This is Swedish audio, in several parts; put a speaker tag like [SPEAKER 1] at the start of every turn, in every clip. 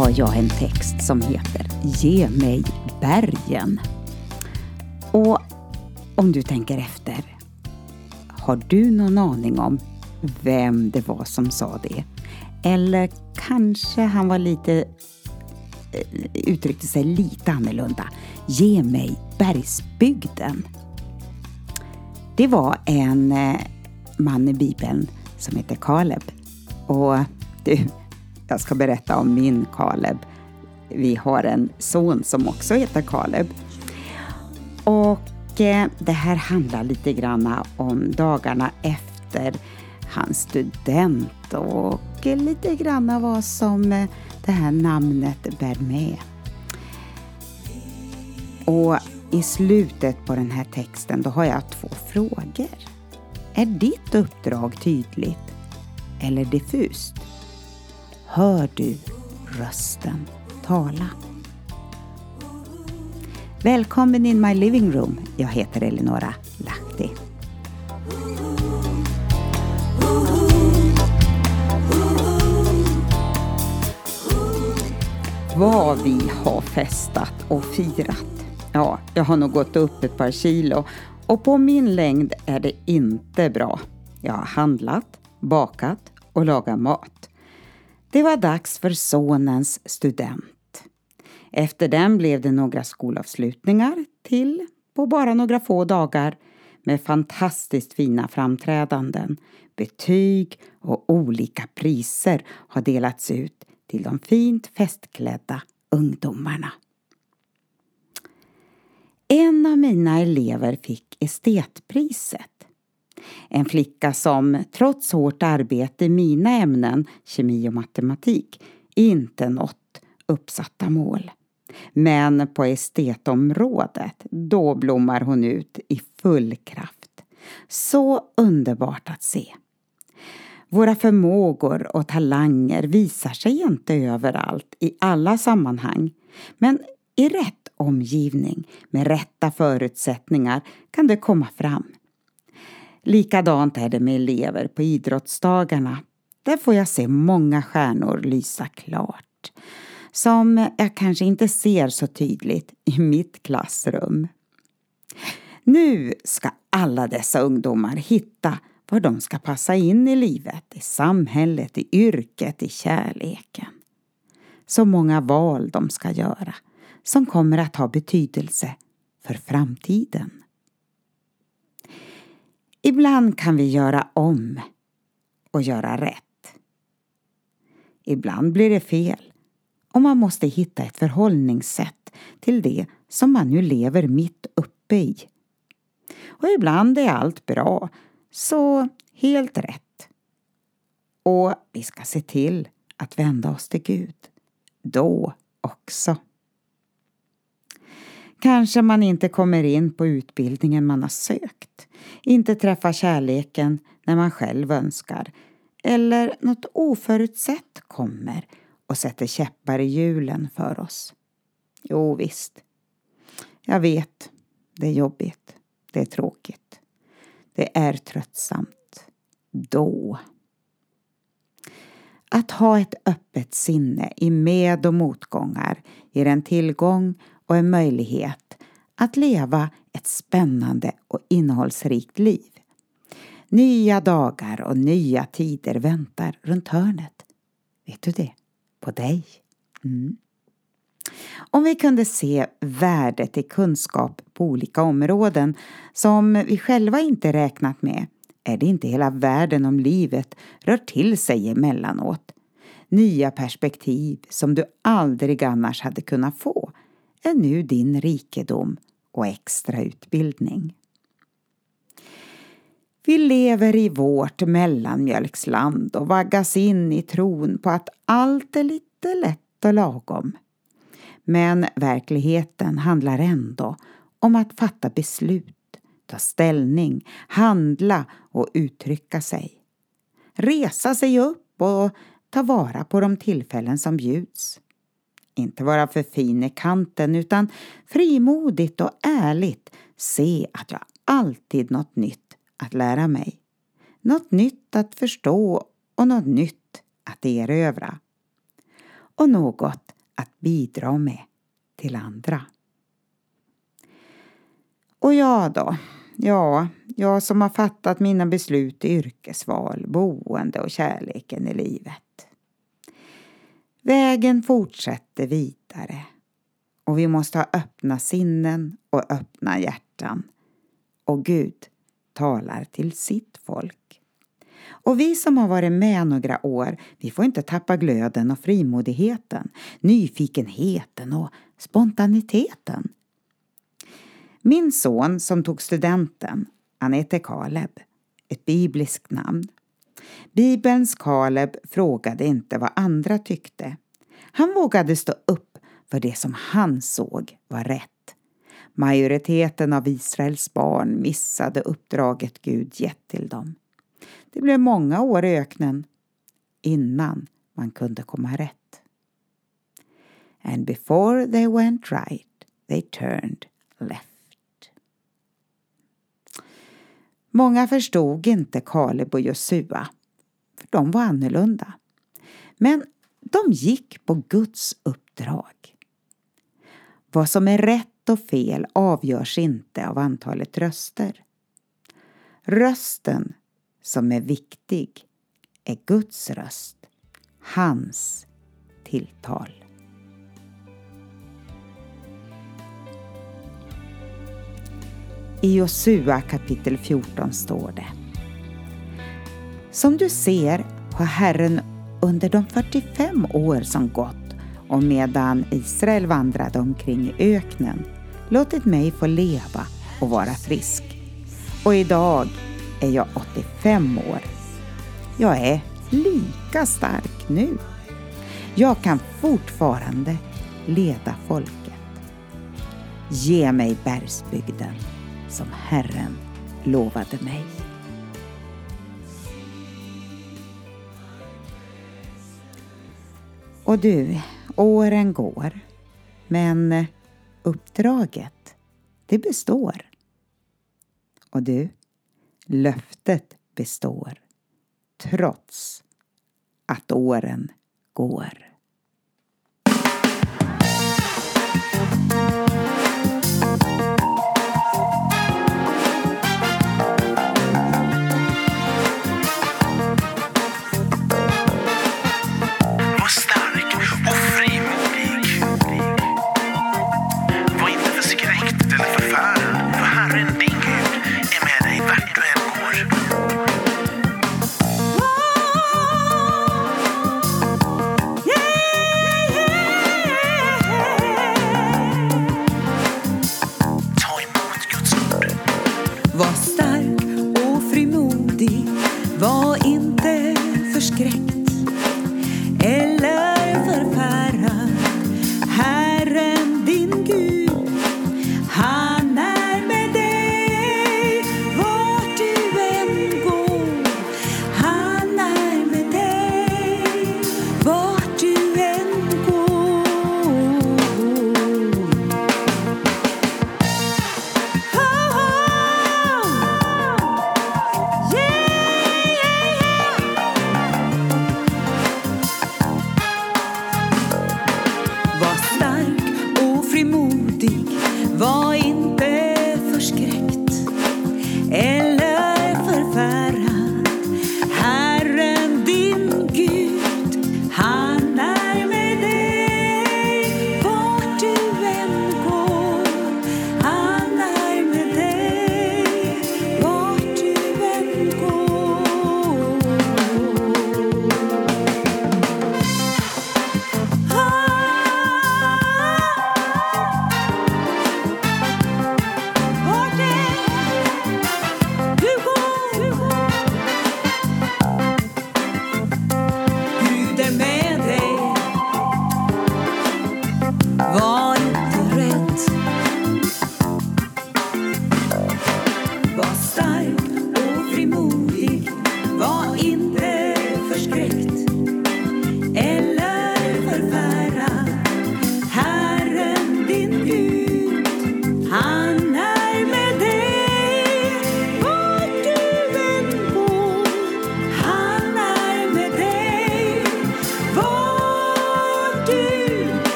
[SPEAKER 1] Har jag en text som heter Ge mig bergen. Och om du tänker efter, har du någon aning om vem det var som sa det? Eller kanske han var lite eh, uttryckte sig lite annorlunda. Ge mig bergsbygden. Det var en eh, man i Bibeln som heter Kaleb. Och du, jag ska berätta om min Kaleb. Vi har en son som också heter Kaleb. Och eh, det här handlar lite grann om dagarna efter hans student och lite grann vad som eh, det här namnet bär med. Och i slutet på den här texten då har jag två frågor. Är ditt uppdrag tydligt eller diffust? Hör du rösten tala? Välkommen in my living room. Jag heter Eleonora Lahti. Vad vi har festat och firat. Ja, jag har nog gått upp ett par kilo och på min längd är det inte bra. Jag har handlat, bakat och lagat mat. Det var dags för sonens student. Efter den blev det några skolavslutningar till på bara några få dagar med fantastiskt fina framträdanden. Betyg och olika priser har delats ut till de fint festklädda ungdomarna. En av mina elever fick estetpriset. En flicka som trots hårt arbete i mina ämnen, kemi och matematik, inte nått uppsatta mål. Men på estetområdet, då blommar hon ut i full kraft. Så underbart att se. Våra förmågor och talanger visar sig inte överallt i alla sammanhang. Men i rätt omgivning med rätta förutsättningar kan det komma fram. Likadant är det med elever på idrottsdagarna. Där får jag se många stjärnor lysa klart. Som jag kanske inte ser så tydligt i mitt klassrum. Nu ska alla dessa ungdomar hitta var de ska passa in i livet, i samhället, i yrket, i kärleken. Så många val de ska göra som kommer att ha betydelse för framtiden. Ibland kan vi göra om och göra rätt. Ibland blir det fel och man måste hitta ett förhållningssätt till det som man nu lever mitt uppe i. Och ibland är allt bra, så helt rätt. Och vi ska se till att vända oss till Gud. Då också. Kanske man inte kommer in på utbildningen man har sökt, inte träffar kärleken när man själv önskar eller något oförutsett kommer och sätter käppar i hjulen för oss. Jo visst, jag vet, det är jobbigt, det är tråkigt, det är tröttsamt. Då. Att ha ett öppet sinne i med och motgångar ger en tillgång och en möjlighet att leva ett spännande och innehållsrikt liv. Nya dagar och nya tider väntar runt hörnet. Vet du det? På dig. Mm. Om vi kunde se värdet i kunskap på olika områden som vi själva inte räknat med är det inte hela världen om livet rör till sig emellanåt. Nya perspektiv som du aldrig annars hade kunnat få är nu din rikedom och extra utbildning. Vi lever i vårt mellanmjölksland och vaggas in i tron på att allt är lite lätt och lagom. Men verkligheten handlar ändå om att fatta beslut, ta ställning, handla och uttrycka sig. Resa sig upp och ta vara på de tillfällen som bjuds. Inte vara för fin i kanten utan frimodigt och ärligt se att jag alltid något nytt att lära mig. Något nytt att förstå och något nytt att erövra. och något att bidra med till andra. Och jag då? Ja, jag som har fattat mina beslut i yrkesval, boende och kärleken i livet. Vägen fortsätter vidare och vi måste ha öppna sinnen och öppna hjärtan. Och Gud talar till sitt folk. Och vi som har varit med några år, vi får inte tappa glöden och frimodigheten, nyfikenheten och spontaniteten. Min son som tog studenten, han heter Kaleb, ett bibliskt namn. Bibelns Kaleb frågade inte vad andra tyckte. Han vågade stå upp för det som han såg var rätt. Majoriteten av Israels barn missade uppdraget Gud gett till dem. Det blev många år i öknen innan man kunde komma rätt. And before they went right, they turned left. Många förstod inte Kaleb och Josua, de var annorlunda. Men de gick på Guds uppdrag. Vad som är rätt och fel avgörs inte av antalet röster. Rösten som är viktig är Guds röst, hans tilltal. I Josua kapitel 14 står det som du ser har Herren under de 45 år som gått och medan Israel vandrade omkring i öknen låtit mig få leva och vara frisk. Och idag är jag 85 år. Jag är lika stark nu. Jag kan fortfarande leda folket. Ge mig bergsbygden som Herren lovade mig. Och du, åren går, men uppdraget, det består. Och du, löftet består trots att åren går.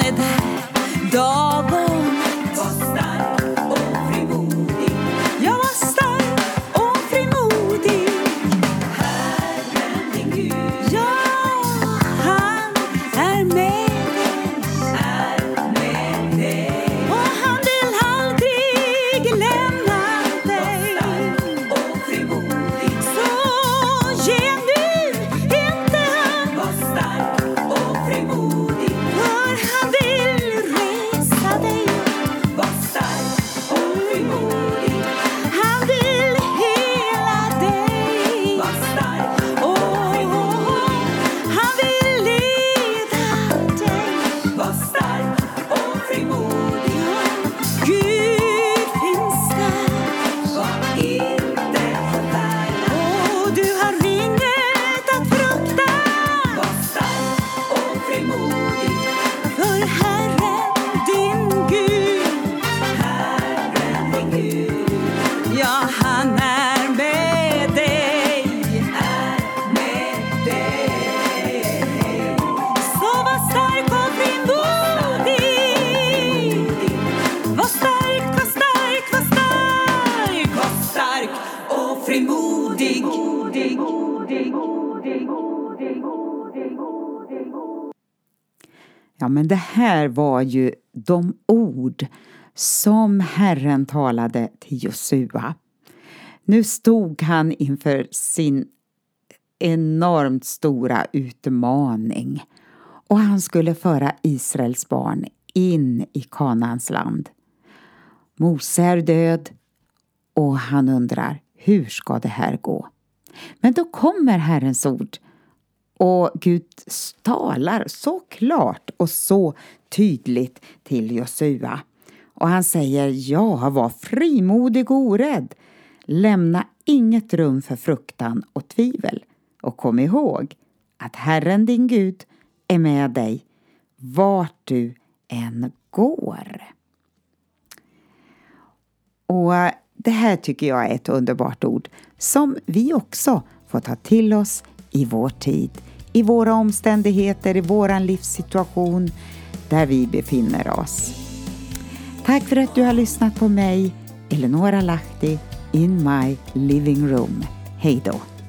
[SPEAKER 2] För Ja, men det här var ju de ord som Herren talade till Josua. Nu stod han inför sin enormt stora utmaning och han skulle föra Israels barn in i Kanaans land. Mose är död och han undrar hur ska det här gå? Men då kommer Herrens ord och Gud talar så klart och så tydligt till Josua. Och han säger, ja, var frimodig och orädd. Lämna inget rum för fruktan och tvivel. Och kom ihåg att Herren din Gud är med dig vart du än går. Och det här tycker jag är ett underbart ord som vi också får ta till oss i vår tid, i våra omständigheter, i vår livssituation där vi befinner oss. Tack för att du har lyssnat på mig, Eleonora Lahti, in my living room. Hej då!